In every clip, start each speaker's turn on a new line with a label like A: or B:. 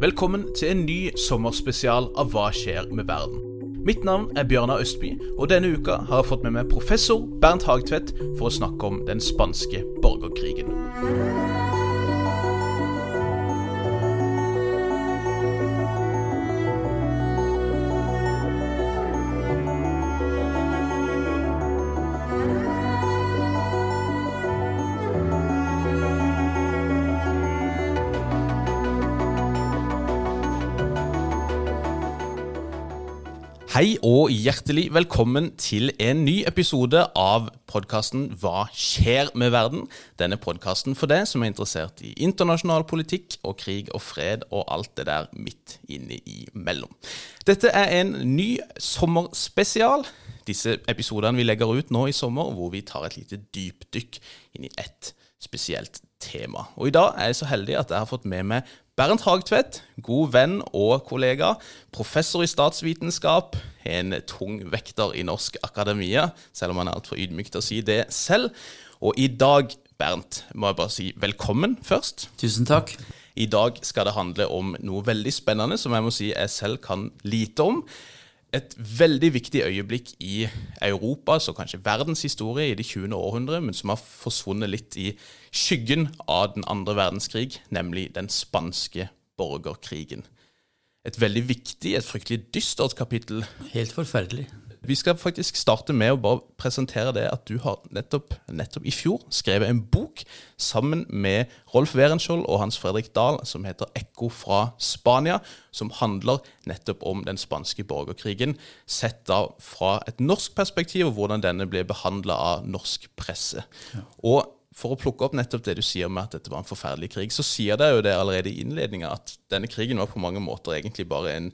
A: Velkommen til en ny sommerspesial av Hva skjer med verden? Mitt navn er Bjørnar Østby, og denne uka har jeg fått med meg professor Bernt Hagtvedt for å snakke om den spanske borgerkrigen. Hei og hjertelig velkommen til en ny episode av podkasten Hva skjer med verden? Denne podkasten for deg som er interessert i internasjonal politikk og krig og fred og alt det der midt inne imellom. Dette er en ny sommerspesial. Disse episodene vi legger ut nå i sommer, hvor vi tar et lite dypdykk inn i ett spesielt tema. Og i dag er jeg så heldig at jeg har fått med meg Bernt Hagtvedt, god venn og kollega, professor i statsvitenskap, en tung vekter i norsk akademia, selv om han er altfor ydmyk til å si det selv. Og i dag, Bernt, må jeg bare si velkommen først.
B: Tusen takk.
A: I dag skal det handle om noe veldig spennende som jeg må si jeg selv kan lite om. Et veldig viktig øyeblikk i Europas og kanskje verdens historie i det 20. århundre, men som har forsvunnet litt i skyggen av den andre verdenskrig, nemlig den spanske borgerkrigen. Et veldig viktig, et fryktelig dystert kapittel.
B: Helt forferdelig.
A: Vi skal faktisk starte med å bare presentere det at du har nettopp, nettopp i fjor skrevet en bok sammen med Rolf Werenskiold og Hans Fredrik Dahl som heter 'Ekko fra Spania', som handler nettopp om den spanske borgerkrigen, sett da fra et norsk perspektiv, og hvordan denne ble behandla av norsk presse. Ja. Og for å plukke opp nettopp det du sier med at dette var en forferdelig krig, så sier det jo det allerede i innledninga at denne krigen var på mange måter egentlig bare en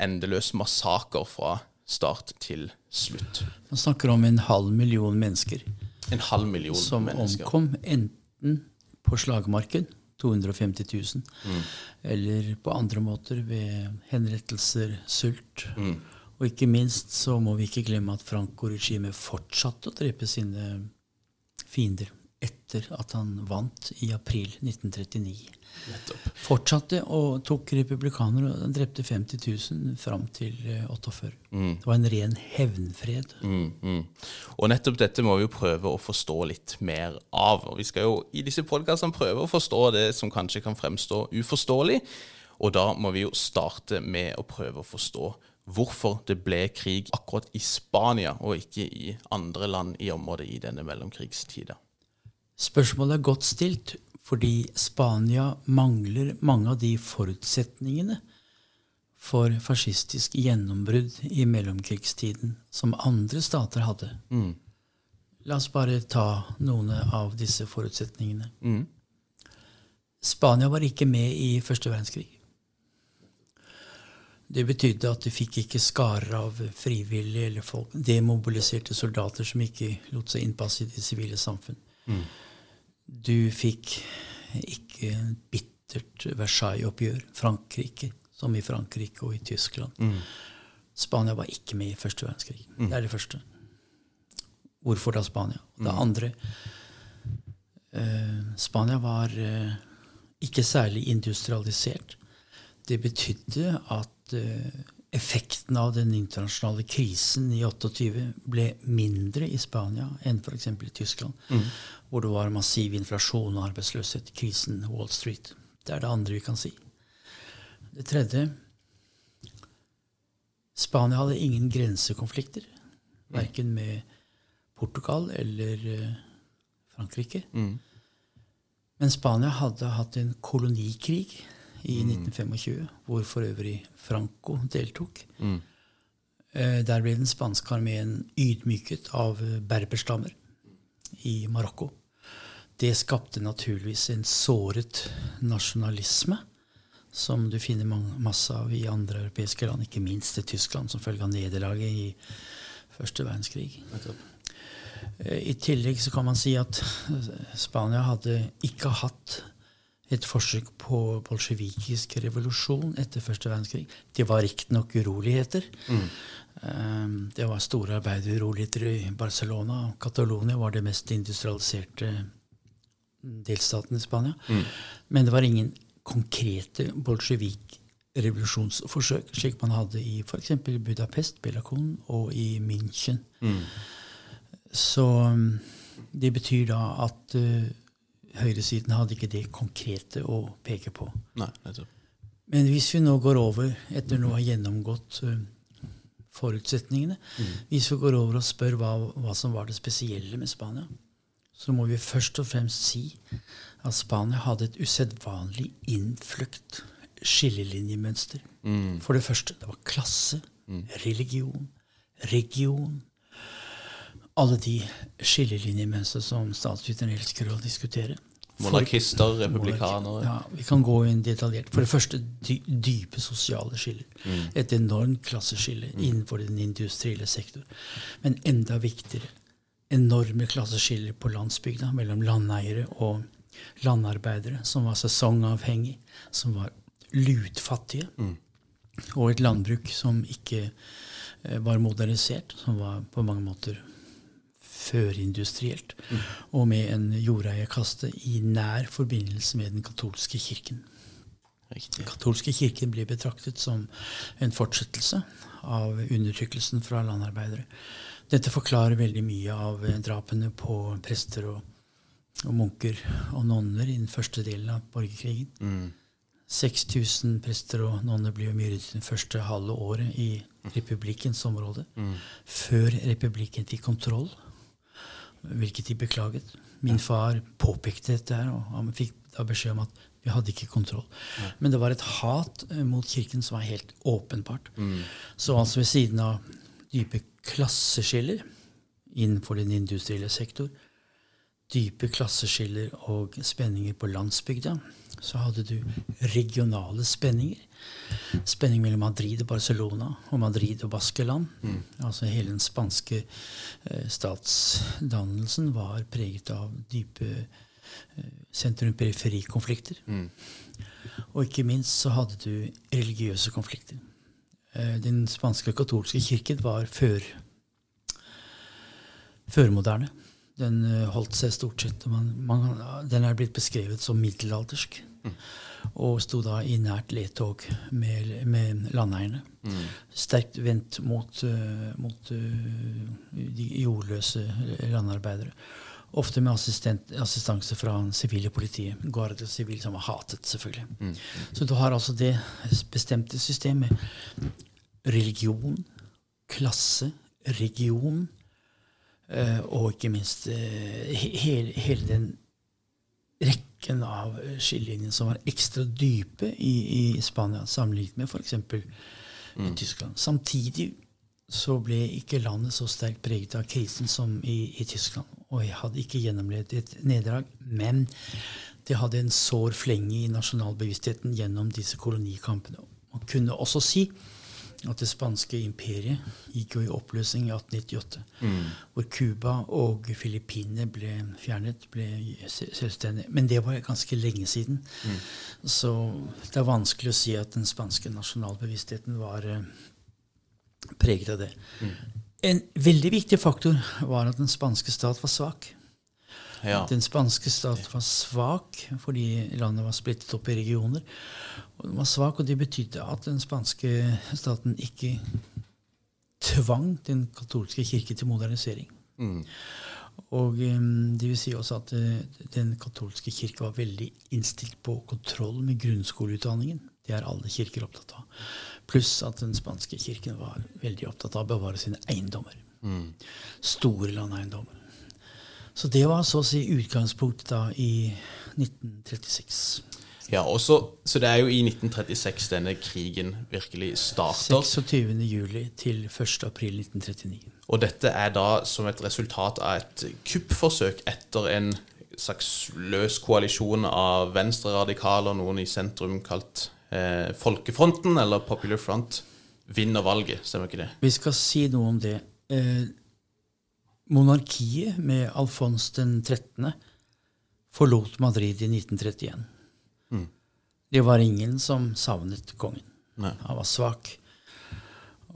A: endeløs massaker fra start til slutt.
B: Man snakker om en halv million mennesker
A: en halv million
B: som
A: mennesker.
B: omkom enten på slagmarken, 250 000, mm. eller på andre måter ved henrettelser, sult. Mm. Og ikke minst så må vi ikke glemme at Franco-regimet fortsatte å drepe sine fiender etter at han vant i april 1939. Nettopp. Fortsatte og tok republikanere og drepte 50 000 fram til 48. Eh, mm. Det var en ren hevnfred. Mm, mm.
A: Og nettopp dette må vi jo prøve å forstå litt mer av. Og vi skal jo i disse podkastene prøve å forstå det som kanskje kan fremstå uforståelig. Og da må vi jo starte med å prøve å forstå hvorfor det ble krig akkurat i Spania, og ikke i andre land i området i denne mellomkrigstida.
B: Spørsmålet er godt stilt, fordi Spania mangler mange av de forutsetningene for fascistisk gjennombrudd i mellomkrigstiden som andre stater hadde. Mm. La oss bare ta noen av disse forutsetningene. Mm. Spania var ikke med i første verdenskrig. Det betydde at de fikk ikke skarer av frivillige eller folk, demobiliserte soldater som ikke lot seg innpasse i det sivile samfunn. Mm. Du fikk ikke bittert Versailles-oppgjør. Frankrike, som i Frankrike og i Tyskland. Mm. Spania var ikke med i første verdenskrig. Mm. Det er det første. Hvorfor da Spania? Det mm. andre eh, Spania var eh, ikke særlig industrialisert. Det betydde at eh, effekten av den internasjonale krisen i 28 ble mindre i Spania enn f.eks. i Tyskland, mm. hvor det var massiv inflasjon og arbeidsløshet. Krisen Wall Street. Det er det andre vi kan si. Det tredje Spania hadde ingen grensekonflikter. Mm. Verken med Portugal eller uh, Frankrike. Mm. Men Spania hadde hatt en kolonikrig i mm. 1925, hvor for øvrig Franco deltok. Mm. Eh, der ble den spanske armeen ydmyket av berberstammer i Marokko. Det skapte naturligvis en såret nasjonalisme, som du finner masse av i andre europeiske land, ikke minst i Tyskland, som følge av nederlaget i første verdenskrig. Eh, I tillegg så kan man si at Spania hadde ikke hatt et forsøk på bolsjevikisk revolusjon etter første verdenskrig. Det var riktignok uroligheter. Mm. Um, det var store arbeideruroligheter i Barcelona. Catalonia var det mest industrialiserte delstaten i Spania. Mm. Men det var ingen konkrete bolsjevik-revolusjonsforsøk, slik man hadde i f.eks. Budapest, Belakon og i München.
A: Mm.
B: Så um, det betyr da at uh, høyresiden hadde ikke det konkrete å peke på.
A: Nei, nettopp.
B: Men hvis vi nå går over, etter nå å ha gjennomgått uh, forutsetningene Hvis vi går over og spør hva, hva som var det spesielle med Spania, så må vi først og fremst si at Spania hadde et usedvanlig innfløkt skillelinjemønster. For det første, det var klasse, religion, region. Alle de skillelinjemønstre som statsviteren elsker å diskutere.
A: Monarkister, republikanere.
B: Ja, Vi kan gå inn detaljert. For det første dype sosiale skiller. Et enormt klasseskille innenfor den industrielle sektor. Men enda viktigere enorme klasseskiller på landsbygda mellom landeiere og landarbeidere, som var sesongavhengig, som var lutfattige. Og et landbruk som ikke eh, var modernisert, som var på mange måter førindustrielt, og med en jordeierkaste i nær forbindelse med den katolske kirken.
A: Riktig.
B: Den katolske kirken ble betraktet som en fortsettelse av undertrykkelsen fra landarbeidere. Dette forklarer veldig mye av drapene på prester og, og munker og nonner i den første delen av borgerkrigen. 6000 prester og nonner ble myrdet det første halve året i republikkens område. Før republikken fikk kontroll, hvilket de beklaget. Min far påpekte dette, her, og han fikk da beskjed om at vi hadde ikke kontroll. Men det var et hat eh, mot kirken som var helt åpenbart. Så altså ved siden av dype klasseskiller innenfor den industrielle sektor, dype klasseskiller og spenninger på landsbygda, så hadde du regionale spenninger. Spenning mellom Madrid og Barcelona og Madrid og Baskeland. Altså hele den spanske eh, statsdannelsen var preget av dype eh, sentrum-periferi-konflikter. Og ikke minst så hadde du religiøse konflikter. Eh, Den spanske katolske kirken var før førmoderne. Den eh, holdt seg stort sett man, man, Den er blitt beskrevet som middelaldersk. Og sto da i nært ledtog med, med landeierne. Sterkt vendt mot, eh, mot eh, de jordløse landarbeidere. Ofte med assistent, assistanse fra sivile politiet. Guardia sivil, som var hatet, selvfølgelig. Så du har altså det bestemte systemet. Religion, klasse, region, og ikke minst eh, hele, hele den rekken av eh, skillelinjer som var ekstra dype i, i Spania sammenlignet med f.eks. Mm. Tyskland. Samtidig så ble ikke landet så sterkt preget av krisen som i, i Tyskland. Og jeg hadde ikke gjennomlevd et nederlag, men det hadde en sår flenge i nasjonalbevisstheten gjennom disse kolonikampene. Man kunne også si at det spanske imperiet gikk jo i oppløsning i 1898. Hvor Cuba og Filippinene ble fjernet, ble se- selvstendige. Men det var ganske lenge siden. Så det er vanskelig å si at den spanske nasjonalbevisstheten var eh, preget av det. En veldig viktig faktor var at den spanske stat var svak.
A: Ja.
B: Den spanske stat var svak fordi landet var splittet opp i regioner. Og den var svak, og det betydde at den spanske staten ikke tvang den katolske kirke til modernisering. Og um, det vil si også at uh, den katolske kirke var veldig innstilt på kontroll med grunnskoleutdanningen. Det er alle kirker opptatt av. Pluss at den spanske kirken var veldig opptatt av å bevare sine eiendommer. Store landeiendommer. Så det var så å si utgangspunktet da i 1936.
A: ja også, så det er jo i 1936 denne krigen virkelig starter.
B: 26. juli til 1. april 1939.
A: Og dette er da som et resultat av et kuppforsøk etter en slags løs koalisjon av venstreradikaler, noen i sentrum kalt eh, Folkefronten, eller Popular Front, vinner valget. Stemmer ikke det?
B: Vi skal si noe om det. Eh, monarkiet med Alfons den 13. forlot Madrid i 1931. Det var ingen som savnet kongen.
A: Nei.
B: Han var svak.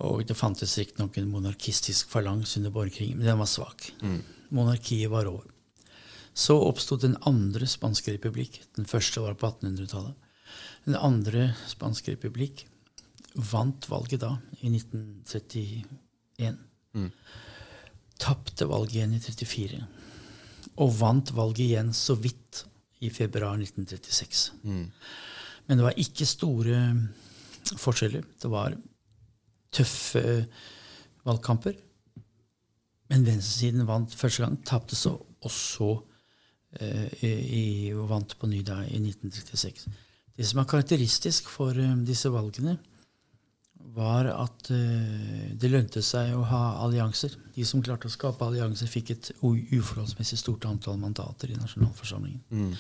B: Og det fantes riktignok en monarkistisk falangs under borgerkrigen, men den var svak. Monarkiet var over. Så oppsto den andre spanske republikk. Den første var på 1800-tallet. Den andre spanske republikk vant valget da, i 1931. Mm. Tapte valget igjen i 1934. Og vant valget igjen så vidt i februar 1936. Mm. Men det var ikke store forskjeller. Det var tøffe valgkamper. Men venstresiden vant første gang, tapte så også eh, i, vant på ny da i 1936. Det som er karakteristisk for eh, disse valgene, var at eh, det lønte seg å ha allianser. De som klarte å skape allianser, fikk et uforholdsmessig stort antall mandater i nasjonalforsamlingen. Mm.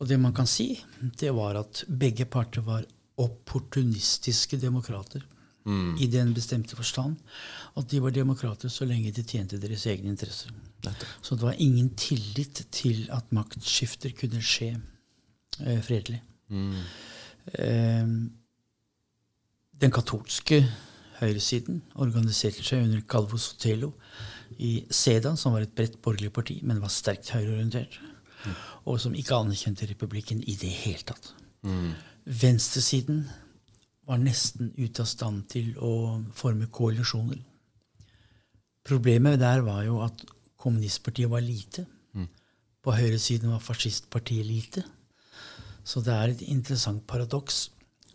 B: Og det man kan si, det var at begge parter var opportunistiske demokrater. Mm. I den bestemte forstand at de var demokrater så lenge de tjente deres egne interesser. Så det var ingen tillit til at maktskifter kunne skje eh, fredelig. Mm. Eh, den katolske høyresiden organiserte seg under Calvo Sotelo i SEDA, som var et bredt borgerlig parti, men var sterkt høyreorientert. Og som ikke anerkjente republikken i det hele tatt. Mm. Venstresiden var nesten ute av stand til å forme koalisjoner. Problemet der var jo at kommunistpartiet var lite. Mm. På høyresiden var fascistpartiet lite. Så det er et interessant paradoks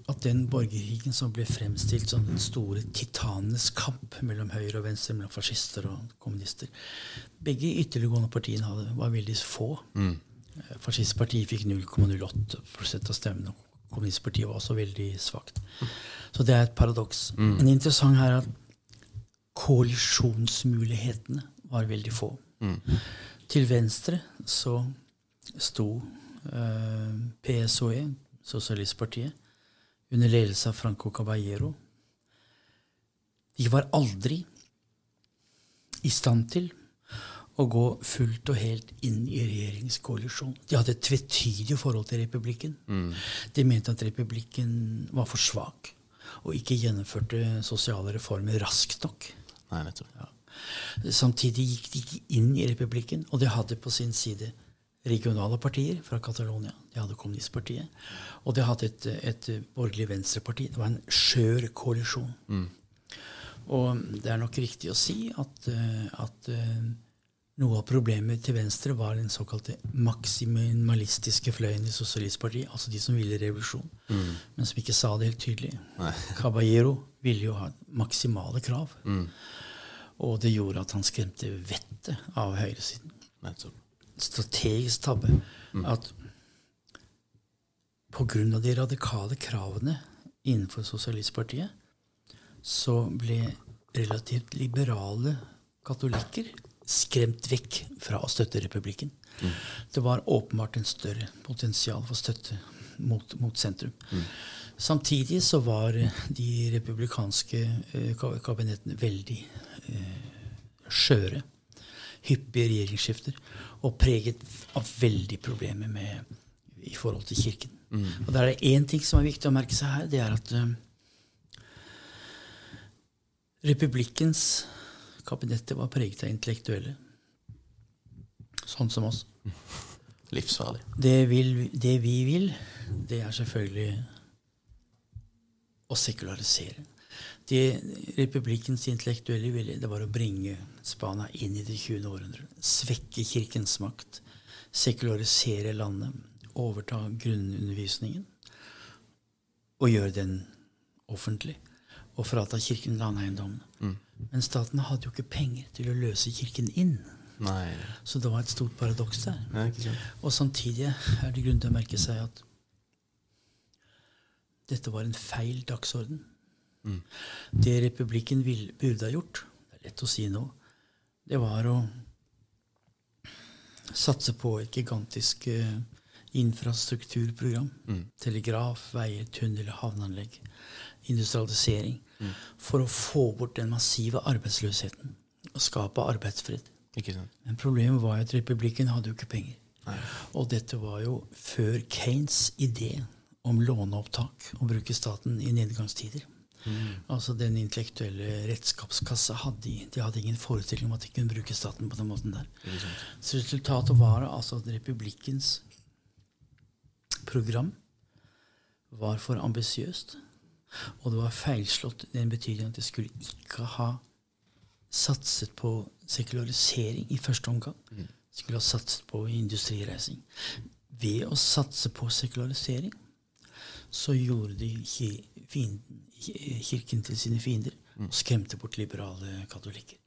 B: at den borgerkrigen som ble fremstilt som den store titanenes kamp mellom høyre og venstre, mellom fascister og kommunister Begge ytterliggående partiene hadde, var veldig få. Mm. Fascistpartiet fikk 0,08% av stemmene. Kommunistpartiet var også veldig svakt. Så det er et paradoks. Mm. En interessant her er at koalisjonsmulighetene var veldig få. Mm. Til venstre så sto eh, PSOE, Sosialistpartiet, under ledelse av Franco Caballero. De var aldri i stand til å gå fullt og helt inn i regjeringskoalisjonen. De hadde et tvetydig forhold til republikken. Mm. De mente at republikken var for svak og ikke gjennomførte sosiale reformer raskt nok.
A: Nei. Ja.
B: Samtidig gikk de ikke inn i republikken, og de hadde på sin side regionale partier fra Catalonia. De hadde kommunistpartiet. Og de hadde et, et borgerlig venstreparti. Det var en skjør koalisjon. Mm. Og det er nok riktig å si at, eh, at eh, noe av problemet til venstre var den såkalte maksimalistiske fløyen i Sosialistpartiet, altså de som ville revolusjon, mm. men som ikke sa det helt tydelig. Caballero ville jo ha maksimale krav. Mm. Og det gjorde at han skremte vettet av høyresiden. Strategisk tabbe. At pga. de radikale kravene innenfor Sosialistpartiet så ble relativt liberale katolikker skremt vekk fra å støtte republikken. Mm. Det var åpenbart en større potensial for støtte mot, mot sentrum. Mm. Samtidig så var de republikanske eh, kabinettene veldig eh, skjøre. Hyppige regjeringsskifter. Og preget av veldig problemer med, i forhold til Kirken. Mm. Og der er det én ting som er viktig å merke seg her. Det er at uh, republikkens kabinetter var preget av intellektuelle. Sånn som oss.
A: Livsfarlig.
B: Det, vil, det, vi vil, det er selvfølgelig å sekularisere. Det republikkens intellektuelle ville, det var å bringe Spania inn i det 20. århundre. Svekke kirkens makt. Sekularisere landet. Overta grunnundervisningen. Og gjøre den offentlig. Og frata kirken landeiendommene. Mm. Men staten hadde jo ikke penger til å løse kirken inn.
A: Nei.
B: Så det var et stort paradoks der.
A: Nei,
B: og samtidig er det grunn til å merke seg at dette var en feil dagsorden. Mm. Det republikken vil, burde ha gjort, det er lett å si nå, det var å satse på et gigantisk uh, infrastrukturprogram. Mm. Telegraf, veier, tunnel, havneanlegg. Industrialisering for å få bort den massive arbeidsløsheten og skape arbeidsfred. Men problemet var at republikken hadde jo ikke penger. Nei. Og dette var jo før Kanes idé om låneopptak og bruke staten i nedgangstider. Mm. Altså Den intellektuelle redskapskassa hadde de, de hadde ingen forestilling om at de kunne bruke staten på den måten der. Så resultatet var altså at republikkens program var for ambisiøst. Og det var feilslått i den betydning at det skulle ikke ha satset på sekularisering i første omgang. De Skulle ha satset på industrireising. Ved å satse på sekularisering så gjorde de kirken til sine fiender og skremte bort liberale katolikker.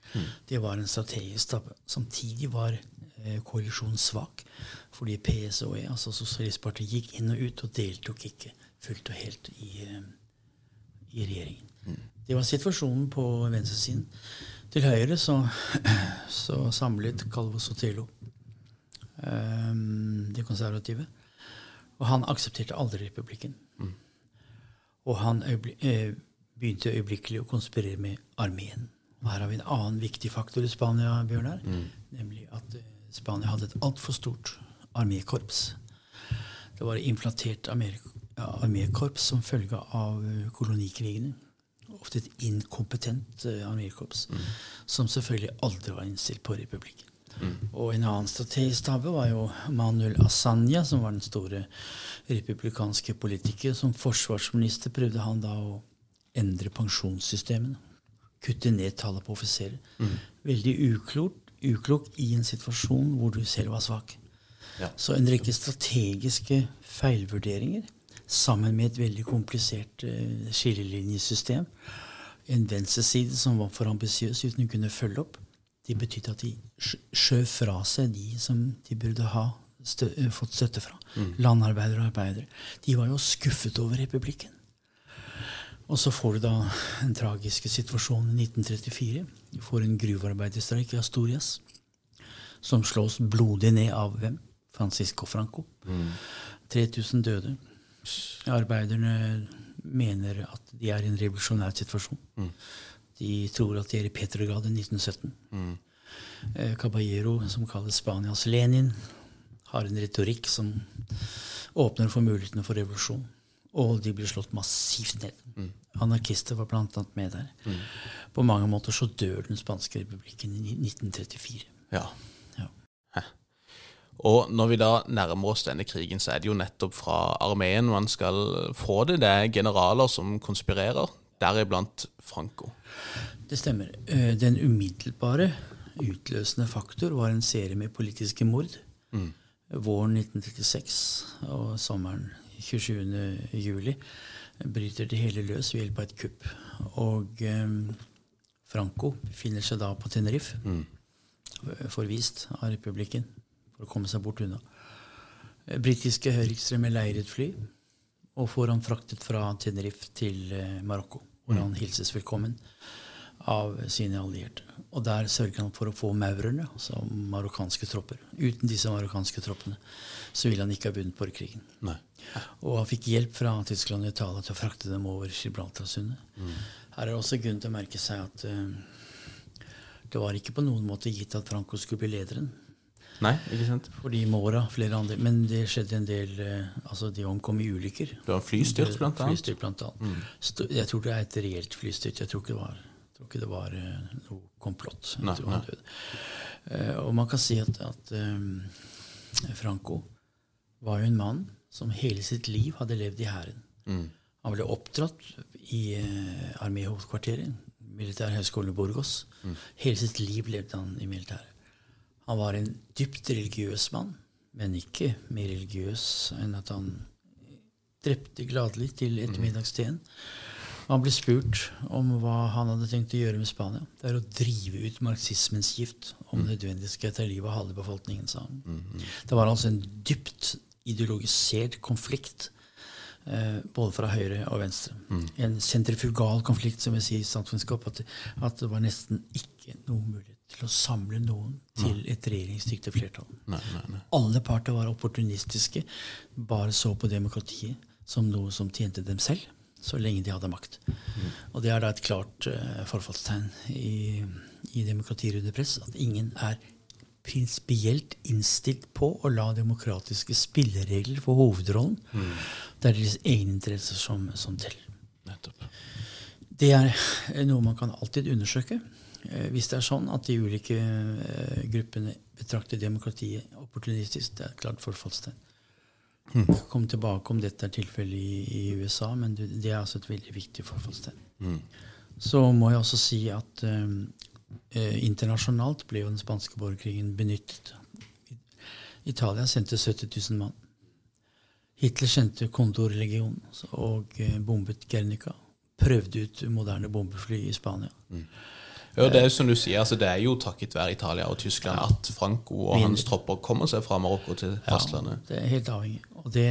B: Det var en strategisk tabbe. Samtidig var eh, koalisjonen svak, fordi PSOE, altså Sosialistpartiet, gikk inn og ut og deltok ikke fullt og helt i, eh, i regjeringen. Det var situasjonen på venstresiden. Til høyre så, så samlet Calvo Sotelo um, de konservative. Og han aksepterte aldri republikken. Mm. Og han eh, begynte øyeblikkelig å konspirere med armeen. Og her har vi en annen viktig faktor i Spania, Bjørnar, mm. nemlig at uh, Spania hadde et altfor stort armékorps. Det var inflatert armékorps som følge av uh, kolonikrigene. Ofte et inkompetent armékorps, mm. som selvfølgelig aldri var innstilt på republikken. Mm. Og en annen strategisk var jo Manuel Asanya, som var den store republikanske politiker. Som forsvarsminister prøvde han da å endre pensjonssystemene. Kutte ned tallet på offiserer. Mm. Veldig uklokt, uklok i en situasjon hvor du selv var svak. Ja. Så en rekke strategiske feilvurderinger sammen med et veldig komplisert uh, skillelinjesystem. En venstreside som var for ambisiøs uten å kunne følge opp. De betydde at de skjøv fra seg de som de burde ha stø eh, fått støtte fra. Mm. Landarbeidere og arbeidere. De var jo skuffet over republikken. Og så får du da den tragiske situasjonen i 1934. Du får en gruvearbeiderstreik i Astorias som slås blodig ned av hvem? Francisco Franco. Mm. 3000 døde. Arbeiderne mener at de er i en revolusjonær situasjon. Mm. De tror at de er i Petrograd i 1917. Mm. Eh, Caballero, som kalles Spanias Lenin, har en retorikk som åpner for mulighetene for revolusjon. Og de blir slått massivt ned. Mm. Anarkister var bl.a. med der. Mm. På mange måter så dør den spanske republikken i 1934.
A: Ja. ja. Og når vi da nærmer oss denne krigen, så er det jo nettopp fra armeen man skal få det. Det er generaler som konspirerer, deriblant Franco.
B: Det stemmer. Eh, den umiddelbare utløsende faktor var en serie med politiske mord. Mm. Våren 1936 og sommeren 27. juli bryter det hele løs ved hjelp av et kupp. Og eh, Franco befinner seg da på Tenerife, mm. forvist av republikken for å komme seg bort unna. Britiske høyreekstreme leier et fly og får han fraktet fra Tenerife til eh, Marokko, hvor han hilses velkommen av sine allierte. Og der sørger han for å få maurerne, altså marokkanske tropper. Uten disse marokkanske troppene så ville han ikke ha vunnet borgerkrigen. Og han fikk hjelp fra Tyskland og Italia til å frakte dem over Gibraltarsundet. Mm. Her er det også grunn til å merke seg at uh, det var ikke på noen måte gitt at Franco skulle bli lederen.
A: Nei, ikke sant?
B: Fordi Mora, flere andre Men det skjedde en del uh, altså De omkom i ulykker.
A: Det var flystyrt, blant annet?
B: Flystyrt, blant annet. Mm. Jeg tror det er et reelt flystyrt. Jeg tror ikke det var tror ikke det var uh, noe komplott. Nei, nei. Uh, og man kan si at, at um, Franco var jo en mann som hele sitt liv hadde levd i hæren. Mm. Han ble oppdratt i uh, arméhovedkvarteret, Militærhøgskolen i Burgos. Mm. Hele sitt liv levde han i militæret. Han var en dypt religiøs mann, men ikke mer religiøs enn at han drepte gladelig til ettermiddagsteen. Mm. Han ble spurt om hva han hadde tenkt å gjøre med Spania. Det er å drive ut marxismens gift. Om mm. nødvendig skal ta livet av halve befolkningen, sa han. Mm, mm. Det var altså en dypt ideologisert konflikt. Eh, både fra høyre og venstre. Mm. En sentrifugal konflikt, som jeg sier i samfunnskap, At, at, det var nesten ikke noe mulighet til å samle noen til et regjeringsdyktig flertall. Nei, nei, nei. Alle parter var opportunistiske, bare så på demokratiet som noe som tjente dem selv så lenge de hadde makt. Mm. Og det er da et klart uh, forfallstegn i, i demokratiet under press at ingen er prinsipielt innstilt på å la demokratiske spilleregler få hovedrollen. Mm. Det er deres egeninteresser som, som teller. Det er noe man kan alltid undersøke. Eh, hvis det er sånn at de ulike eh, gruppene betrakter demokratiet opportunistisk, det er et klart forfallstegn. Mm. Kom tilbake om dette er tilfellet i, i USA, men det, er altså et veldig viktig forfallssted. Så må jeg også si at eh, eh, internasjonalt ble jo den spanske borgerkrigen benyttet. Italia sendte 70 000 mann. Hitler sendte Condor-legionen og eh, bombet Guernica. Prøvde ut moderne bombefly i Spania.
A: Ja, det er jo som du sier, altså det er jo takket være Italia og Tyskland at Franco og hans tropper kommer seg fra Marokko til fastlandet.
B: Ja, Det er helt avhengig. Og det,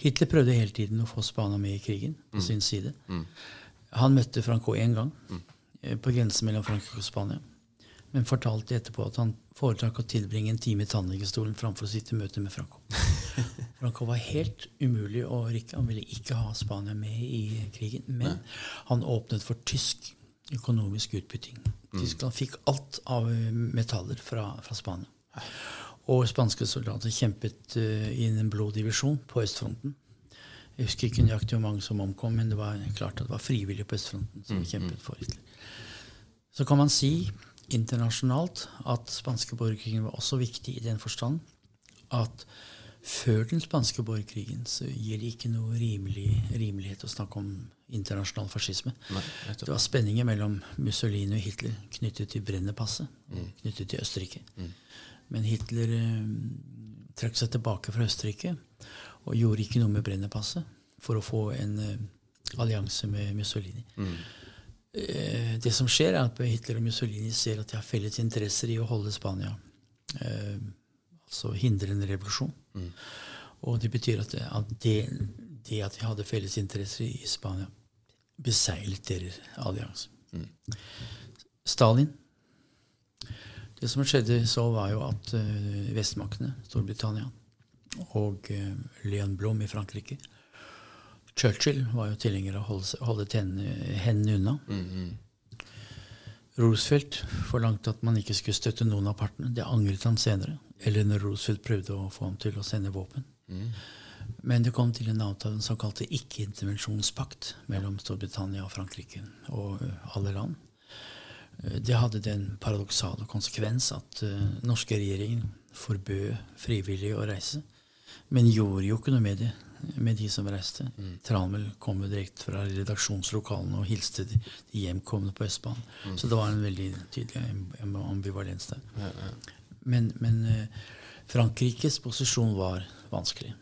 B: Hitler prøvde hele tiden å få Spania med i krigen på sin side. Han møtte Franco én gang mm. på grensen mellom Frankrike og Spania. Men fortalte etterpå at han foretrakk å tilbringe en time i tannlegestolen framfor å sitte i møte med Franco. Franco var helt umulig å rikke. Han ville ikke ha Spania med i krigen. Men han åpnet for tysk økonomisk utbytting. Tyskland fikk alt av metaller fra, fra Spania. Og spanske soldater kjempet uh, i en blå divisjon på østfronten. Jeg husker ikke nøyaktig hvor mange som omkom, men det var klart at det var frivillige på østfronten som kjempet for Hitler. Så kan man si internasjonalt at spanske borgerkrigen var også viktig i den forstand at før den spanske borgerkrigen så gir det ikke noe rimelig, rimelighet å snakke om internasjonal fascisme.
A: Nei,
B: det var spenninger mellom Mussolini og Hitler knyttet til Brennepasset,
A: Mm.
B: knyttet til Østerrike. Men Hitler eh, trakk seg tilbake fra Østerrike og gjorde ikke noe med Brennepasset for å få en eh, allianse med Mussolini. Eh, det som skjer, er at Hitler og Mussolini ser at de har felles interesser i å holde Spania eh, Altså hindre en revolusjon. Og det betyr at, at det, det at de hadde felles interesser i Spania, beseglet deres allianse. Stalin Det som skjedde så, var jo at uh, vestmaktene, Storbritannia og uh, Leon Blom i Frankrike Churchill var jo tilhenger av å holde, holde tennene- hendene unna. Roosevelt forlangte at man ikke skulle støtte noen av partene. Det angret han senere. Eller når Roosevelt prøvde å få ham til å sende våpen. Men det kom til en avtale, en kalte ikke-intervensjonspakt mellom Storbritannia og Frankrike og alle land. Eh, Det hadde den paradoksale konsekvens at uh, norske regjeringen forbød frivillige å reise, men gjorde jo ikke noe med det med de som reiste. Tranmæl kom jo direkte fra redaksjonslokalene og hilste de, hjemkomne på Østbanen. Så det var en veldig tydelig ambivalens der. ambivalens der. Men, men eh, Frankrikes posisjon var vanskelig.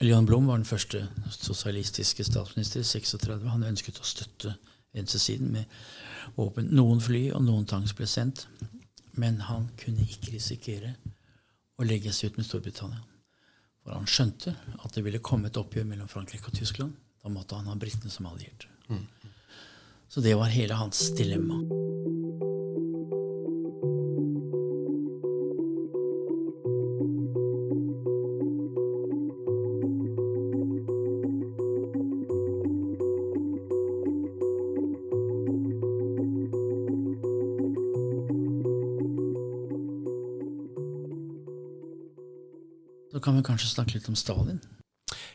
B: Leon Blom var den første sosialistiske statsminister i 36. Han ønsket å støtte venstresiden med åpen Noen fly og noen tanks ble sendt, men han kunne ikke risikere å legge seg ut med Storbritannia. For han skjønte at det ville komme et oppgjør mellom Frankrike og Tyskland. Da måtte han ha britene som allierte. Så det var hele hans dilemma. Kan vi kanskje snakke litt om Stalin.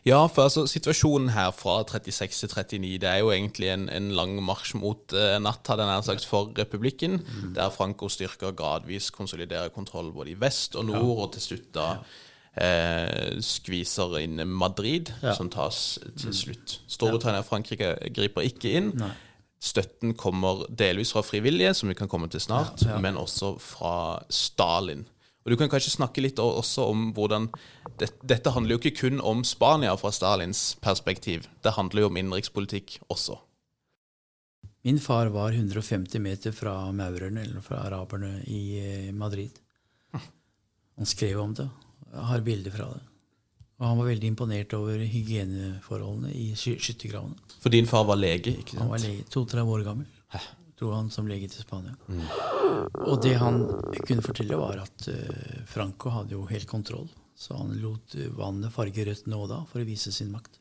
A: Ja, for altså, situasjonen her fra 36 til 39 det er jo egentlig en, en lang marsj mot uh, natt, hadde jeg nær sagt, for republikken, der Frankos styrker gradvis konsoliderer kontroll både i vest og nord, og til slutt da eh, skviser inn Madrid,
B: Ja.
A: som tas til slutt. Storbritannia og Frankrike griper ikke inn.
B: Nei.
A: Støtten kommer delvis fra frivillige, som vi kan komme til snart,
B: Ja, ja.
A: men også fra Stalin. Og Du kan kanskje snakke litt også om hvordan det, Dette handler jo ikke kun om Spania fra Stalins perspektiv. Det handler jo om innenrikspolitikk også.
B: Min far var 150 meter fra maurerne, eller fra araberne, i eh, Madrid. Han skrev om det. Jeg har bilder fra det. Og han var veldig imponert over hygieneforholdene i sky- skyttergravene.
A: For din far var lege, ikke sant?
B: Han var lege, to-tre år gammel. Dro han som lege til Spania. Og det han kunne fortelle, var at uh, Franco hadde jo helt kontroll. Så han lot eh, vannet farge rødt nå og da for å vise sin makt.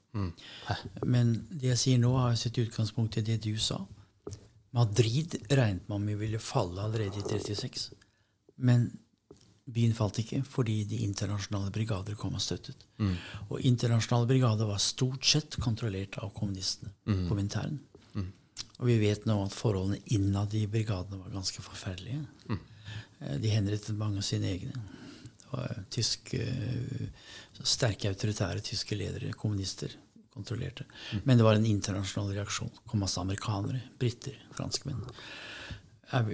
B: Men det jeg sier nå, har jo sitt utgangspunkt i det du sa. Madrid regnet man med ville falle allerede i 36. Men byen falt ikke fordi de internasjonale brigader kom og støttet. Og internasjonale brigader var stort sett kontrollert av kommunistene på Komintern. Og vi vet nå at forholdene innad i brigadene var ganske forferdelige. Mm. De henrettet mange av sine egne. Og tysk, eh, sterke autoritære tyske ledere, kommunister, kontrollerte. Men det var en internasjonal reaksjon. Det kom masse amerikanere, briter, franskmenn.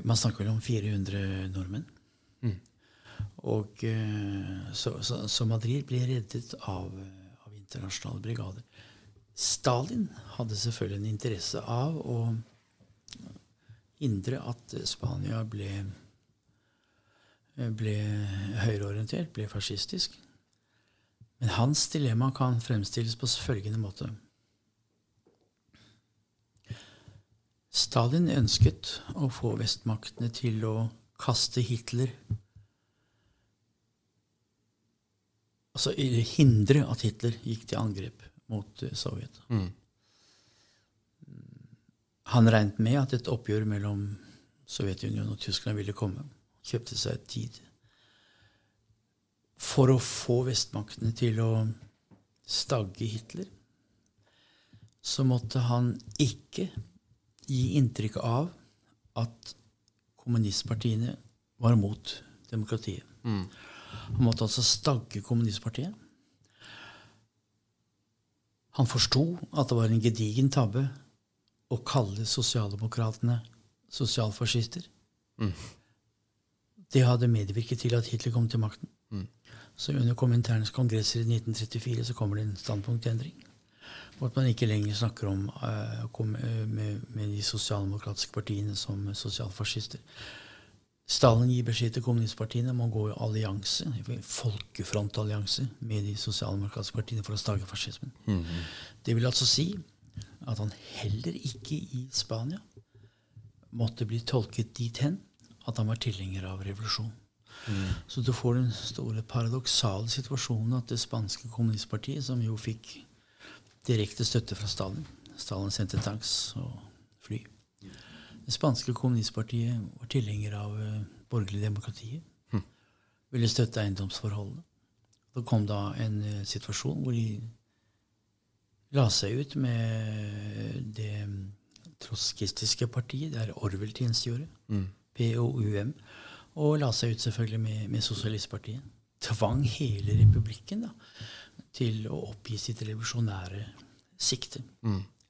B: Man snakker vel om 400 nordmenn. Og eh, så, så, så Madrid ble reddet av, av internasjonale brigader. Stalin hadde selvfølgelig en interesse av å hindre at Spania ble, ble høyreorientert, ble fascistisk. Men hans dilemma kan fremstilles på følgende måte. Stalin ønsket å få vestmaktene til å kaste Hitler Altså hindre at Hitler gikk til angrep mot Sovjet. Sovjet. Han regnet med at et oppgjør mellom Sovjetunionen og Tyskland ville komme. Kjøpte seg tid. For å få vestmaktene til å stagge Hitler, så måtte han ikke gi inntrykk av at kommunistpartiene var mot demokratiet. Han måtte altså stagge kommunistpartiet. Han forsto at det var en gedigen tabbe å kalle sosialdemokratene sosialfascister. Det hadde medvirket til at Hitler kom til makten. Så under Kominterns kongresser i 1934 så kommer det en standpunktendring. Og at man ikke lenger snakker om uh, med, med de sosialdemokratiske partiene som sosialfascister. Stalin gir beskjed til kommunistpartiene om å gå i allianse, folkefrontallianse med de sosialdemokratiske partiene for å stage fascismen. Det vil altså si at han heller ikke i Spania måtte bli tolket dit hen at han var tilhenger av revolusjon. Så du får den store paradoksale situasjonen at det spanske kommunistpartiet, som jo fikk direkte støtte fra Stalin Stalin sendte tanks og. Det spanske kommunistpartiet var tilhenger av eh, borgerlig Mm. Ville støtte eiendomsforholdene. Så kom da en eh, situasjon hvor de la seg ut med det trotskistiske partiet, der Orwell tjenestegjorde, POUM, og la seg ut selvfølgelig med, med Sosialistpartiet. Tvang hele republikken da, til å oppgi sitt revolusjonære sikte.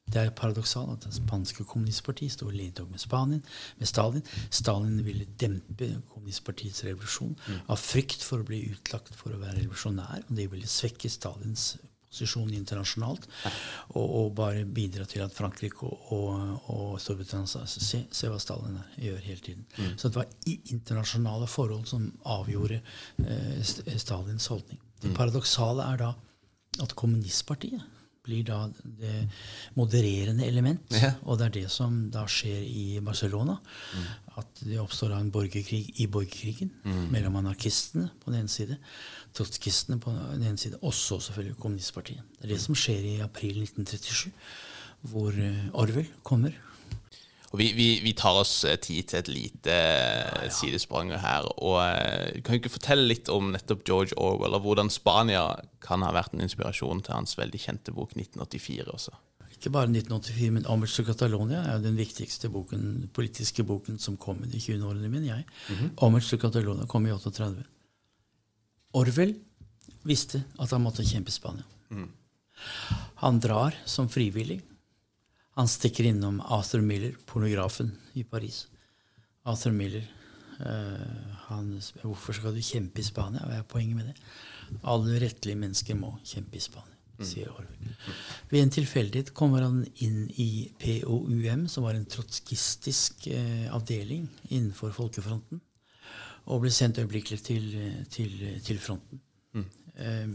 B: Det er paradoksalt at det spanske kommunistpartiet sto ledtog med Spanien, med Stalin. Stalin ville dempe kommunistpartiets revolusjon av frykt for å bli utlagt for å være revolusjonær. Og det ville svekke Stalins posisjon internasjonalt og, og bare bidra til at Frankrike og, og, og Storbritannia sa se, se hva Stalin gjør hele tiden. Så det var i internasjonale forhold som avgjorde eh, Stalins holdning. Det paradoksale er da at kommunistpartiet blir da det modererende element.
A: Ja.
B: Og det er det som da skjer i Barcelona. At det oppstår en borgerkrig i borgerkrigen mellom anarkistene på den ene side, trotskistene på den ene side, og så selvfølgelig kommunistpartiet. Det er det som skjer i april 1937, hvor eh, Orwell kommer.
A: Og vi, vi, vi tar oss eh, tid til et lite eh, sidesprang her. og eh, Kan du ikke fortelle litt om nettopp George Orwell, og hvordan Spania kan ha vært en inspirasjon til hans veldig kjente bok 1984 også?
B: Ikke bare 1984, men 'Homage og Catalonia' er jo den viktigste boken, politiske boken som kom i 20 årene, mine. jeg. 'Homage og Catalonia' kom i 38. Orwell visste at han måtte kjempe i Spania. Han drar som frivillig. Han stikker innom Arthur Miller, pornografen i Paris. Arthur Miller Uh, han hvorfor skal du kjempe i Spania. Hva er poenget med det? Alle rettelige mennesker må kjempe i Spania, sier Orwell. Ved en tilfeldighet kommer han inn i POUM, som var en trotskistisk uh, avdeling innenfor Folkefronten, og ble sendt øyeblikkelig til, til, til fronten. Eh,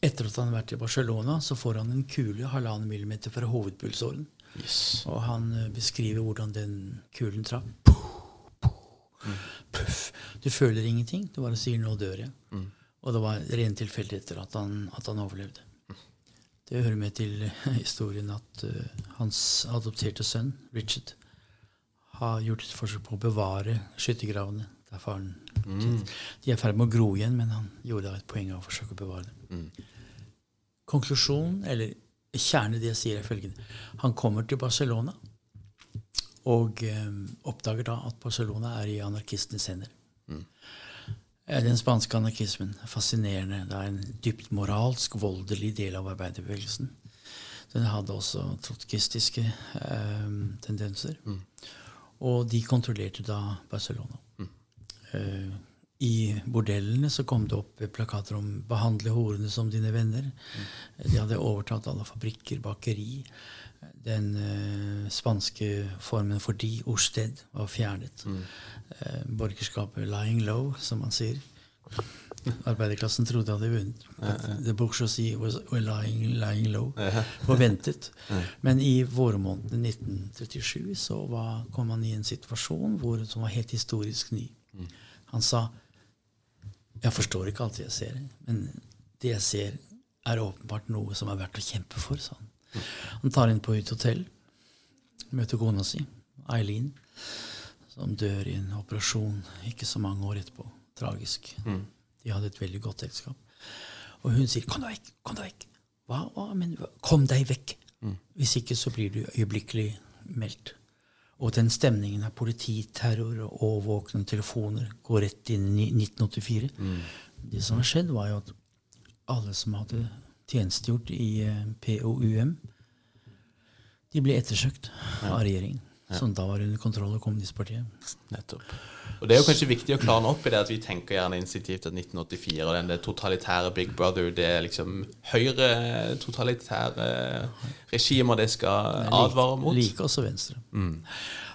B: etter at han har vært i Barcelona, så får han en kule halvannen millimeter fra hovedpulsåren.
A: Yes.
B: Og han eh, beskriver hvordan den kulen traff. Puff. Du føler ingenting. Du bare sier 'nå dør jeg'. Og det var ren tilfeldigheter at, at han overlevde. Det hører med til historien at uh, hans adopterte sønn, Richard, har gjort et forsøk på å bevare skyttergravene der faren De er i ferd med å gro igjen, men han gjorde da et poeng av å forsøke å bevare dem. Konklusjonen, eller kjernen i det jeg sier, er følgende. Han kommer til Barcelona og eh, oppdager da at Barcelona er i anarkistenes hender. Mm. Den spanske anarkismen er fascinerende. Det er en dypt moralsk, voldelig del av arbeiderbevegelsen. Den hadde også trotskistiske eh, tendenser. Og de kontrollerte da Barcelona. Eh, I bordellene så kom det opp plakater om 'behandle horene som dine venner'. De hadde overtatt alle fabrikker, bakeri. Den uh, spanske formen for de, Orsted, var fjernet. Eh, borgerskapet 'lying low', som man sier. Arbeiderklassen trodde de hadde vunnet. But The bourgeoisie was lying, lying low. Forventet. Men i vårmåneden 1937 så var, kom man i en situasjon hvor, som var helt historisk ny. Han sa jeg forstår ikke alt jeg ser, men det jeg ser, er åpenbart noe som er verdt å kjempe for. sa Han Han tar inn på et hotell, møter kona si, Eileen, som dør i en operasjon ikke så mange år etterpå. Tragisk. De hadde et veldig godt ekteskap. Og hun sier 'kom deg vekk', kom deg vekk. Hva, hva, men? Kom deg vekk. Hvis ikke så blir du øyeblikkelig meldt. Og den stemningen av polititerror og overvåkende telefoner går rett inn i 1984. Det som har skjedd, var jo at alle som hadde tjenestegjort i eh, POUM, de ble ettersøkt av regjeringen, som da var under kontroll av kommunistpartiet.
A: Nettopp. Og Det er jo kanskje viktig å klare opp i det at vi tenker gjerne instinktivt at 1984 og den det totalitære Big Brother, det er liksom høyre totalitære regimer det skal advare mot.
B: Like også Venstre.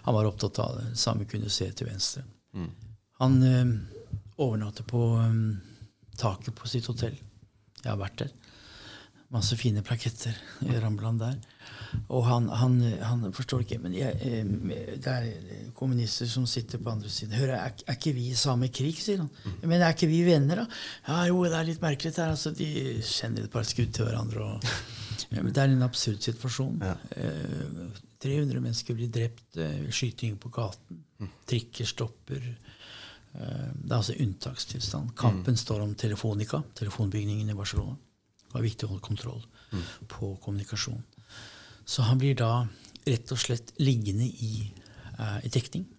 B: Han var opptatt av det samme kunne se til venstre. Han eh, overnatter på eh, taket på sitt hotell. Jeg har vært der. Masse fine plaketter i Rambland der. Og han, han, han forstår ikke Men jeg, eh, det er kommunister som sitter på andre siden. Hør, er, er ikke vi i samme krig, sier han. Men er ikke vi venner, da? Ja, jo, det er litt merkelig. Der. Altså, de kjenner et par skudd til hverandre. Og, ja, men det er en absurd situasjon. Eh, 300 mennesker blir drept. Eh, skyting på gaten. Trikker stopper. Eh, det er altså unntakstilstand. Kampen står om Telefonica, telefonbygningen i Barcelona. Det var viktig å holde kontroll på kommunikasjon. Så han blir da rett og slett liggende i, uh, i dekning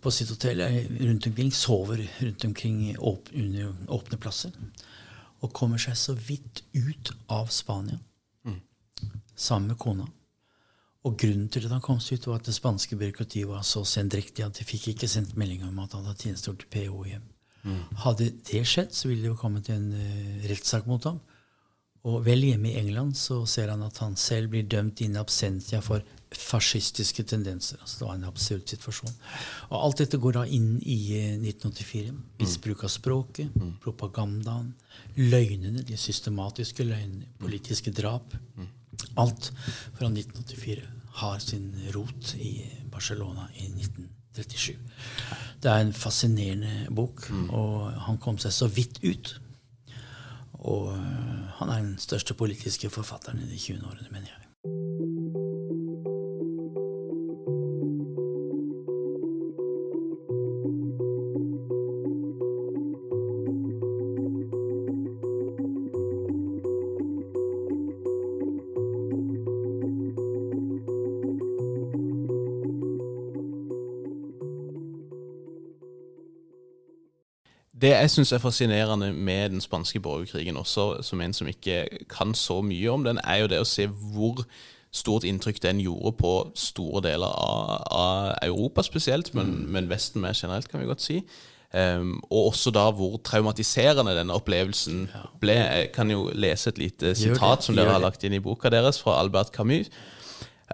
B: på sitt hotell eh, rundt omkring. Sover rundt omkring åp under åpne plasser. Og kommer seg så vidt ut av Spania sammen med kona. Og grunnen til at han kom seg ut, var at det spanske byråkratiet var så sendrektig at de fikk ikke sendt melding om at han hadde tjenestegjort til PO hjem. Hadde det skjedd, så ville det jo kommet en uh, rettssak mot ham. Og vel hjemme i England så ser han at han selv blir dømt in absentia for fascistiske tendenser. Altså det var en absurd situasjon. Og alt dette går da inn i eh, 1984. Misbruk av språket, propagandaen, løgnene, de systematiske løgnene, politiske drap. Alt fra 1984 har sin rot i Barcelona i 1937. Det er en fascinerende bok, og han kom seg så vidt ut. Og øh, han er den største politiske forfatteren i de 20 årene, mener jeg.
A: Det jeg syns er fascinerende med den spanske borgerkrigen, også som en som ikke kan så mye om den, er jo det å se hvor stort inntrykk den gjorde på store deler av, av Europa spesielt, men, men Vesten mer generelt, kan vi godt si. Um, og også da hvor traumatiserende denne opplevelsen ble. Jeg kan jo lese et lite sitat som dere har lagt inn i boka deres, fra Albert Camus.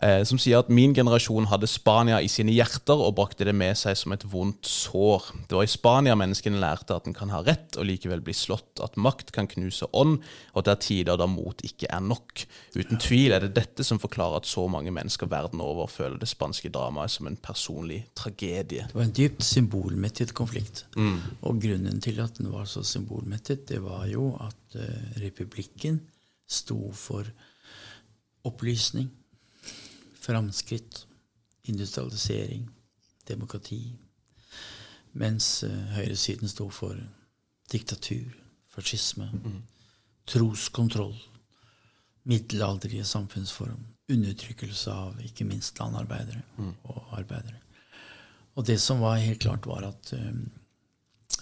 A: Eh, som sier at min generasjon hadde Spania i sine hjerter og brakte det med seg som et vondt sår. Det var i Spania menneskene lærte at en kan ha rett og likevel bli slått, at makt kan knuse ånd, og at det er tider da mot ikke er nok. Uten tvil er det dette som forklarer at så mange mennesker verden over føler det spanske dramaet som en personlig tragedie.
B: Det var en dypt symbolmettet konflikt. Og grunnen til at den var så symbolmettet, det var jo at eh, republikken sto for opplysning, framskritt, industrialisering, demokrati. Mens eh, høyresiden sto for diktatur, fascisme, troskontroll, middelalderlige samfunnsform, undertrykkelse av ikke minst landarbeidere og arbeidere. Og det som var helt klart, var at um,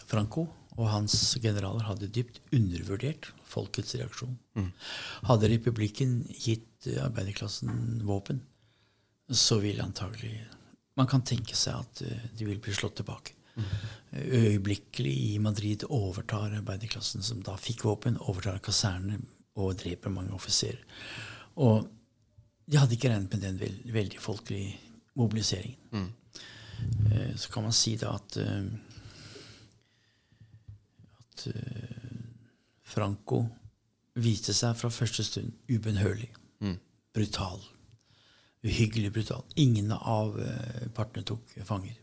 B: Franco og hans generaler hadde dypt undervurdert folkets reaksjon. Hadde republikken gitt eh, arbeiderklassen våpen, så vil antagelig Man kan tenke seg at eh, de vil bli slått tilbake. Øyeblikkelig i Madrid overtar arbeiderklassen, som da fikk våpen, overtar kasernene og dreper mange offiserer. Og de hadde ikke regnet med den veld, veldig folkelige mobiliseringen. Eh, Så kan man si da at, eh, at Franco viste seg fra første stund ubønnhørlig. Brutal. Uhyggelig brutal. Ingen av eh, partene tok fanger.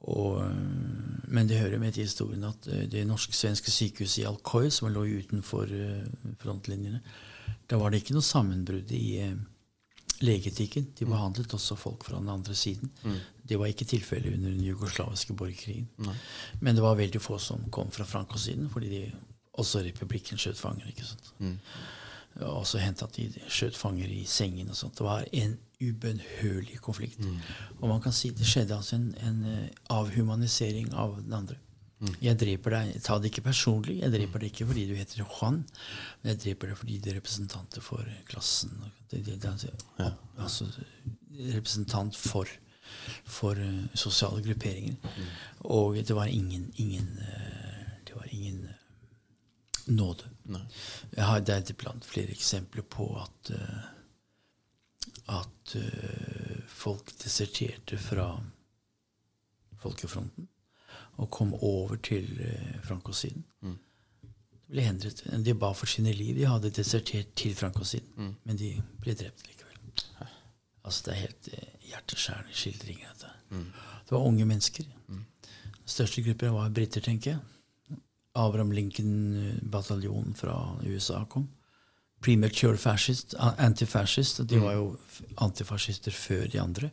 B: Og, eh, men det hører med til historien at eh, det norsk-svenske sykehuset i Alcoy, som lå utenfor frontlinjene, da var det ikke noe sammenbrudd i legeetikken. De behandlet også folk fra den andre siden. Det var ikke tilfellet under den jugoslaviske borgerkrigen. Men det var veldig få som kom fra Franco-siden, fordi de, også republikken skjøt fanger. ikke sant? Det var også hendt at de skjøt fanger i sengen og sånt. Det var en ubønnhørlig konflikt. Og man kan si det skjedde altså en, en eh, avhumanisering av den andre. Jeg dreper deg, Ta det ikke personlig. Jeg dreper deg ikke fordi du heter Juan, men jeg dreper deg fordi du er representanter for klassen. Det, det, det, altså, altså representant for, for eh, sosiale grupperinger. Og det var ingen, ingen eh, Det var ingen eh, nåde. Jeg har, deriblant er blant flere eksempler på at eh, at eh, folk deserterte fra folkefronten og kom over til uh, Franco-siden. De ble hindret. De ba for sine liv. De hadde desertert til Frankosiden, mm. men de ble drept likevel. Altså Det er helt hjerteskjærende skildringer. Dette. Det var unge mennesker. Den største gruppen var briter, tenker jeg. Abraham Lincoln-bataljonen fra USA kom. Premature fascist, antifascist. De var jo antifascister før de andre.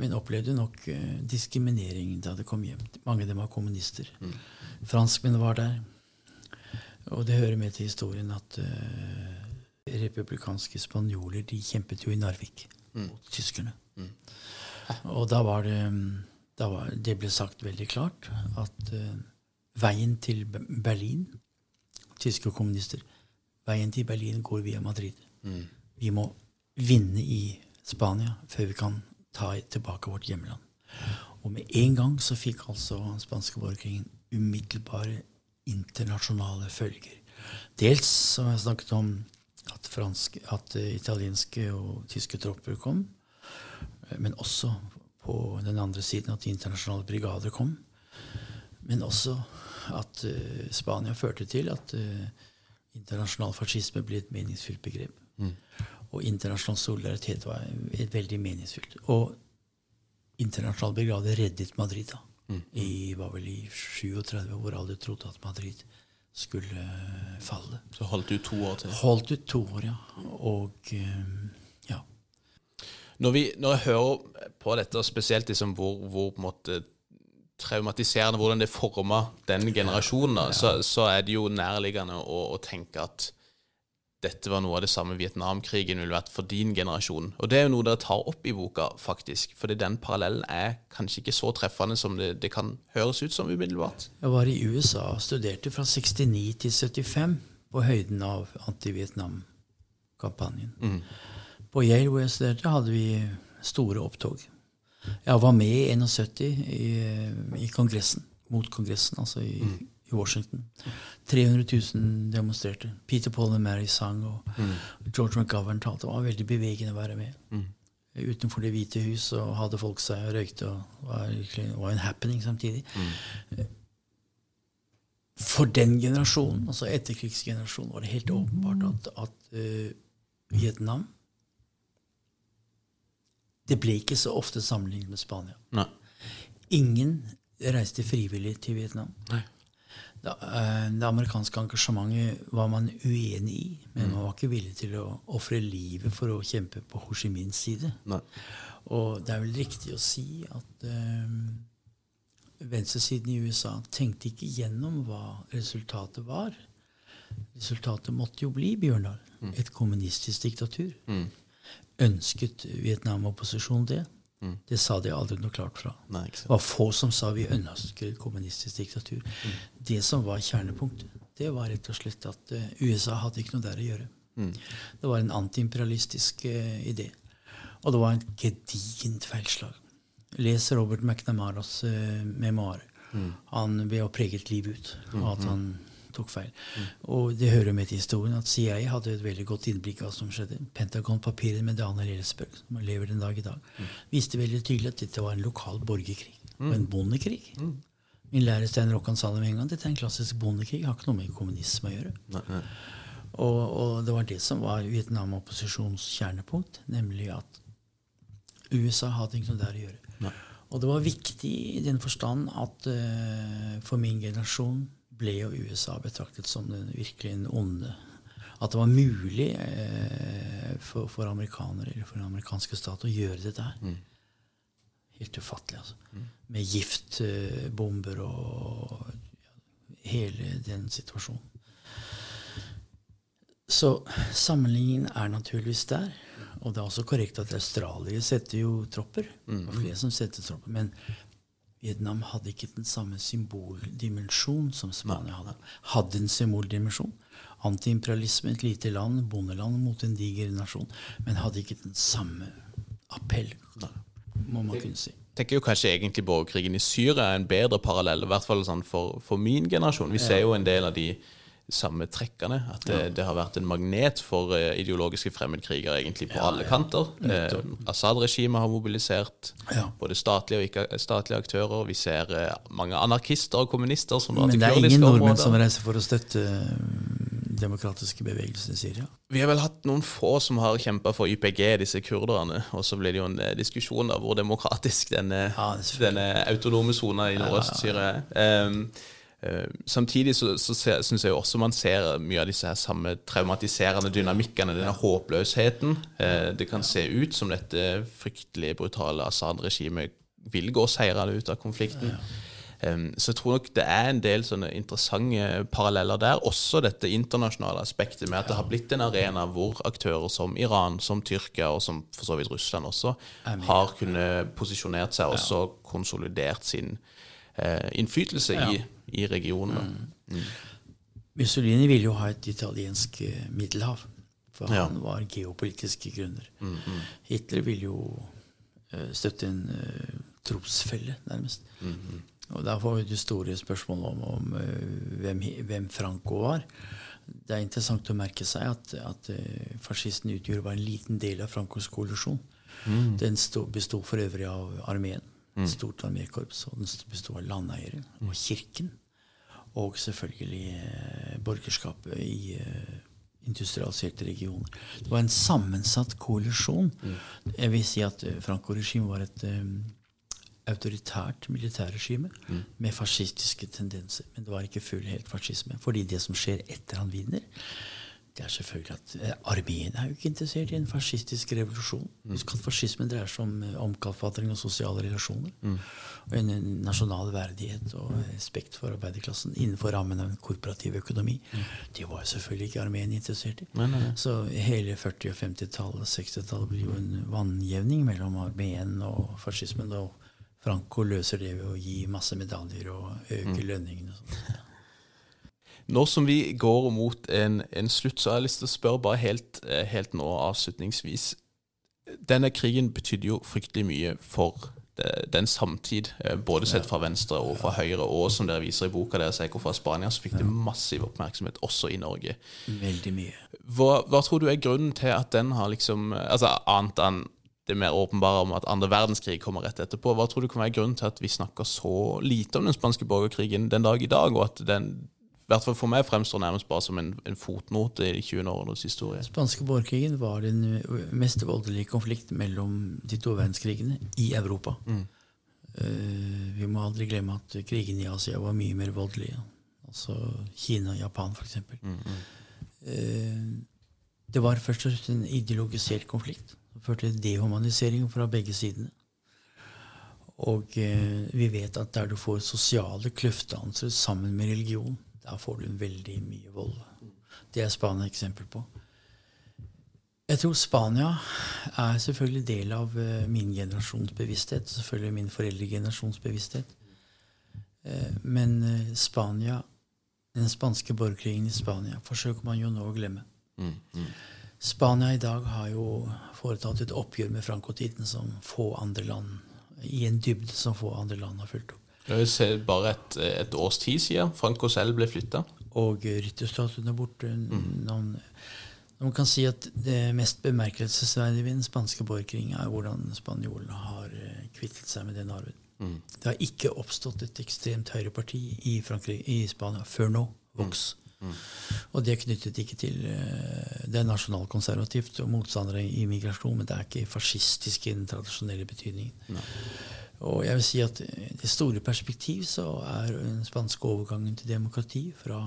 B: Men opplevde nok eh, diskriminering da de kom hjem. Mange av dem var kommunister. Franskmenn var der. Og det hører med til historien at uh, republikanske spanjoler de kjempet jo i Narvik mot tyskerne. Og da var det da var, Det ble sagt veldig klart at eh, veien til Berlin Tyske kommunister Veien til Berlin går via Madrid. Vi må vinne i Spania før vi kan ta tilbake vårt hjemland. Og med en gang så fikk altså spanske borgerkrigen umiddelbare internasjonale følger. Dels har jeg snakket om at, fransk, at eh, italienske og tyske tropper kom, eh, men også på den andre siden at de internasjonale brigader kom. Men også at eh, Spania førte til at eh, internasjonal fascisme ble et meningsfylt begrep. Og internasjonal solidaritet var et veldig meningsfylt. Og internasjonal brigade reddet Madrid da. I, var vel i 37, hvor alle trodde at Madrid skulle eh, falle.
A: Så holdt du to år til.
B: Holdt ut to år, ja. Og ja.
A: Når, vi, når jeg hører på dette, spesielt liksom hvor, hvor på en måte traumatiserende hvordan det forma den generasjonen, da, så, så er det jo nærliggende å, å tenke at dette var noe av det samme Vietnamkrigen ville vært for din generasjon. Og det er jo noe dere tar opp i boka, faktisk. Fordi den parallellen er kanskje ikke så treffende som det, det kan høres ut som umiddelbart.
B: Jeg var i USA og studerte fra 69 til 75 på høyden av anti-Vietnam-kampanjen. På Yale, hvor jeg studerte, hadde vi store opptog. Jeg var med i 71 i, i Kongressen, mot Kongressen, altså i, i Washington. 300 000 demonstrerte. Peter Paul and Mary sang, og George McGovern talte. Det var veldig bevegende å være med. Utenfor Det hvite hus og hadde folk seg og røykte. og var, var en happening samtidig. For den generasjonen, altså etterkrigsgenerasjonen, var det helt åpenbart at, at uh, Vietnam Det ble ikke så ofte sammenlignet med Spania.
A: Nei.
B: Ingen reiste frivillig til Vietnam.
A: Nei.
B: Da, eh, det amerikanske engasjementet var man uenig i, men man var ikke villig til å ofre livet for å kjempe på Ho Chi Minhs side.
A: Nei.
B: Og det er vel riktig å si at eh, venstresiden i USA tenkte ikke gjennom hva resultatet var. Resultatet måtte jo bli, Bjørndal, et kommunistisk diktatur. Ønsket Vietnam-opposisjonen det? Det sa de aldri noe klart fra.
A: Nei,
B: Det var få som sa vi ønsker kommunistisk diktatur. Det som var kjernepunktet, det var rett og slett at eh, USA hadde ikke noe der å gjøre. Det var en antiimperialistisk uh, idé. Og det var et gedigent feilslag. Les Robert McNamaras uh, memoarer. Han ved å preget livet liv ut, og at han tok feil. Og det hører med til historien at CIA hadde et veldig godt innblikk av hva som skjedde. Pentagon-papiret med Daniel Ellsberg, som lever den dag i dag, viste veldig tydelig at dette var en lokal borgerkrig. Og en bondekrig. Min lærer Stein Rokkan sa det med en gang. Dette er en klassisk bondekrig. Har ikke noe med kommunisme å gjøre.
A: Nei, nei.
B: Og, og det var det som var Vietnam-opposisjonens kjernepunkt, nemlig at USA hadde ikke noe der å gjøre.
A: Nei.
B: Og det var viktig i den forstand at uh, for min generasjon ble jo USA betraktet som den virkelig en onde. At det var mulig eh, for, for amerikanere eller for den amerikanske stat å gjøre dette her. Helt ufattelig, altså. Med giftbomber og ja, hele den situasjonen. Så sammenligningen er naturligvis der. Og det er også korrekt at australiere setter jo tropper. Det var flere som setter tropper. Men Vietnam hadde ikke den samme symboldimensjon som Spania hadde. Hadde en symboldimensjon. Antiimperialisme, et lite land, bondeland mot en diger nasjon. Men hadde ikke den samme appell, må man kunne si.
A: Jeg tenker jo kanskje egentlig borgerkrigen i Syria er en bedre parallell, i hvert fall sånn for, for min generasjon. Vi ser jo en del av de samme trekkene. At det, det har vært en magnet for eh, ideologiske fremmedkrigere egentlig på alle kanter. Eh, Assad-regimet har mobilisert
B: Ja.
A: både statlige og ikke-statlige aktører. Vi ser eh, mange anarkister og kommunister som drar
B: Men det er ingen nordmenn som reiser for å støtte mm, demokratiske bevegelser i Syria.
A: Vi har vel hatt noen få som har kjempa for YPG, disse kurderne. Og så ble det jo en eh, diskusjon av hvor demokratisk denne,
B: Ja,
A: denne autonome sona i Nordøst-Syria er. Um, samtidig så, så syns jeg også man ser mye av disse her samme traumatiserende dynamikkene, denne håpløsheten. Eh, det kan se ut som dette fryktelig brutale Assad-regimet vil gå seirende ut av konflikten. Så jeg tror nok det er en del sånne interessante paralleller der. Også dette internasjonale aspektet med at det har blitt en arena hvor aktører som Iran, som Tyrkia og som for så vidt Russland også har kunnet posisjonert seg og også konsolidert sin eh, innflytelse i, i regionen. Mm.
B: Mussolini ville jo ha et italiensk eh, middelhav. For
A: Ja.
B: han var geopolitiske grunner. Hitler ville jo eh, støtte en uh, trosfelle, nærmest. Og da får vi det store spørsmålet om, om uh, hvem, hvem Franco var. Det er interessant å merke seg at, at uh, fascisten utgjorde bare en liten del av Francos koalisjon. Den sto- bestod for øvrig av armeen, et stort armékorps, og den bestod av landeiere og kirken. Og selvfølgelig eh, borgerskapet i eh, industrialiserte regioner. Det var en sammensatt koalisjon. Jeg vil si at eh, Franco-regimet var et eh, autoritært militærregime med fascistiske tendenser. Men det var ikke full helt fascisme. Fordi det som skjer etter han vinner, det er selvfølgelig at eh, armeen er jo ikke interessert i en fascistisk revolusjon. Husk at fascismen dreier seg om eh, omkalfatring og sosiale relasjoner. Og en, nasjonal verdighet og respekt for arbeiderklassen innenfor rammen av en korporativ økonomi. Det var jo selvfølgelig ikke armeen interessert i. Så hele 40- og 50-tallet og 60-tallet blir jo en vannjevning mellom armeen og fascismen. Og Franco løser det ved å gi masse medaljer og øke lønningene. og sånt.
A: Nå som vi går mot en, en slutt, så har jeg lyst til å spørre bare helt, eh, helt nå avslutningsvis. Denne krigen betydde jo fryktelig mye for den samtid, eh, både sett fra venstre og fra høyre, og som dere viser i boka deres, Eko fra Spania, så fikk det massiv oppmerksomhet også i Norge.
B: Veldig mye.
A: Hva, hva tror du er grunnen til at den har liksom Altså annet enn det mer åpenbare om at andre verdenskrig kommer rett etterpå, hva tror du kan være grunnen til at vi snakker så lite om den spanske borgerkrigen den dag i dag, og at den i hvert fall for meg fremstår nærmest bare som en, en fotnote i 20. århundrets historie?
B: Spanske borgerkrigen var den mest voldelige konflikt mellom de to verdenskrigene i Europa. Eh, vi må aldri glemme at krigen i Asia var mye mer voldelig. Altså Kina og Japan, f.eks. Uh, det var først og fremst en ideologisert konflikt. Det førte til dehumanisering fra begge sidene. Og uh, vi vet at der du får sosiale kløftdannelser sammen med religion, da får du veldig mye vold. Det er Spania et eksempel på. Jeg tror Spania er selvfølgelig del av eh, min generasjons bevissthet. Selvfølgelig min foreldregenerasjons bevissthet. Eh, men eh, Spania, den spanske borgerkrigen i Spania forsøker man jo nå å glemme.
A: Mm, mm.
B: Spania i dag har jo foretatt et oppgjør med frankotiden som få andre land, i en dybde som få andre land har fulgt opp.
A: Bare et, et års tid siden Franco selv ble flytta.
B: Og rytterstatuen er borte. Noen, man kan si at det mest bemerkelsesverdige ved den spanske borgerkrigen er hvordan spanjolene har eh, kvittet seg med den arven.
A: Mm.
B: Det har ikke oppstått et ekstremt høyreparti i, Frankrike, i Spania før nå. Vox. Og det er knyttet ikke til eh, Det er nasjonalkonservativt og motstandere i migrasjon, men det er ikke fascistisk i den tradisjonelle betydningen. Og jeg vil si at i det store perspektiv så er den spanske overgangen til demokrati fra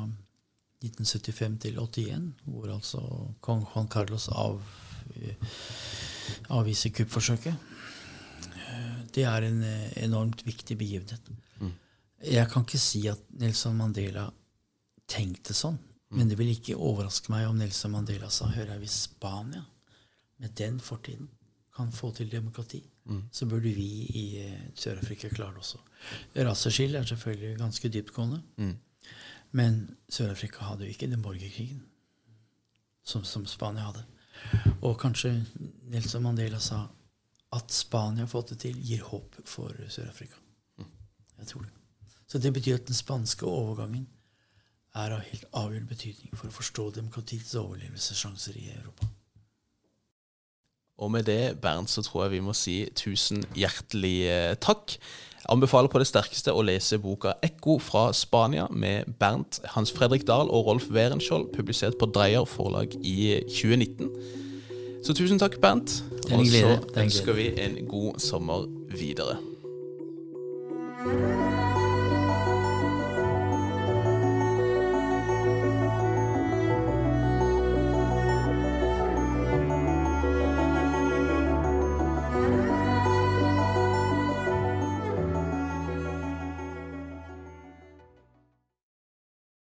B: 1975 til 81, hvor altså kong Juan Carlos av, avviser kuppforsøket, det er en enormt viktig begivenhet. Jeg kan ikke si at Nelson Mandela tenkte sånn, men det vil ikke overraske meg om Nelson Mandela sa hører jeg hvis Spania med den fortiden kan få til demokrati, så burde vi i eh, Sør-Afrika klare det også. Raseskille er selvfølgelig ganske dyptgående. Men Sør-Afrika hadde jo ikke den borgerkrigen som, som Spania hadde. Og kanskje Nelson Mandela sa at Spania har fått det til, gir håp for Sør-Afrika. Jeg tror det. Så det betyr at den spanske overgangen er av helt avgjørende betydning for å forstå demokratiets overlevelsessjanser i Europa.
A: Og med det, Bernt, så tror jeg vi må si tusen hjertelig eh, takk. Jeg anbefaler på det sterkeste å lese boka 'Ekko fra Spania' med Bernt Hans Fredrik Dahl og Rolf Werenskiold, publisert på Dreyer forlag i 2019. Så tusen takk, Bernt.
B: er
A: Og så
B: er
A: ønsker vi en god sommer videre.